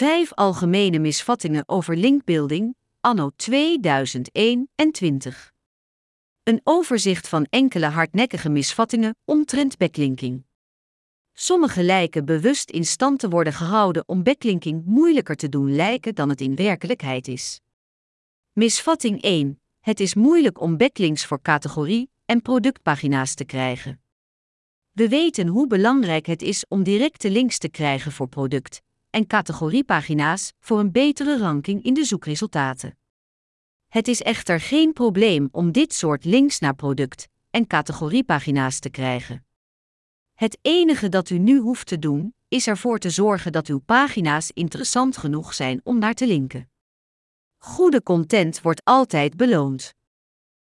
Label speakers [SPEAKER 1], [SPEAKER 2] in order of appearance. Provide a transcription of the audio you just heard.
[SPEAKER 1] 5 algemene misvattingen over linkbuilding, anno 2021. Een overzicht van enkele hardnekkige misvattingen omtrent backlinking. Sommige lijken bewust in stand te worden gehouden om backlinking moeilijker te doen lijken dan het in werkelijkheid is. Misvatting 1. Het is moeilijk om backlinks voor categorie- en productpagina's te krijgen. We weten hoe belangrijk het is om directe links te krijgen voor product- en categoriepagina's voor een betere ranking in de zoekresultaten. Het is echter geen probleem om dit soort links naar product- en categoriepagina's te krijgen. Het enige dat u nu hoeft te doen, is ervoor te zorgen dat uw pagina's interessant genoeg zijn om naar te linken. Goede content wordt altijd beloond.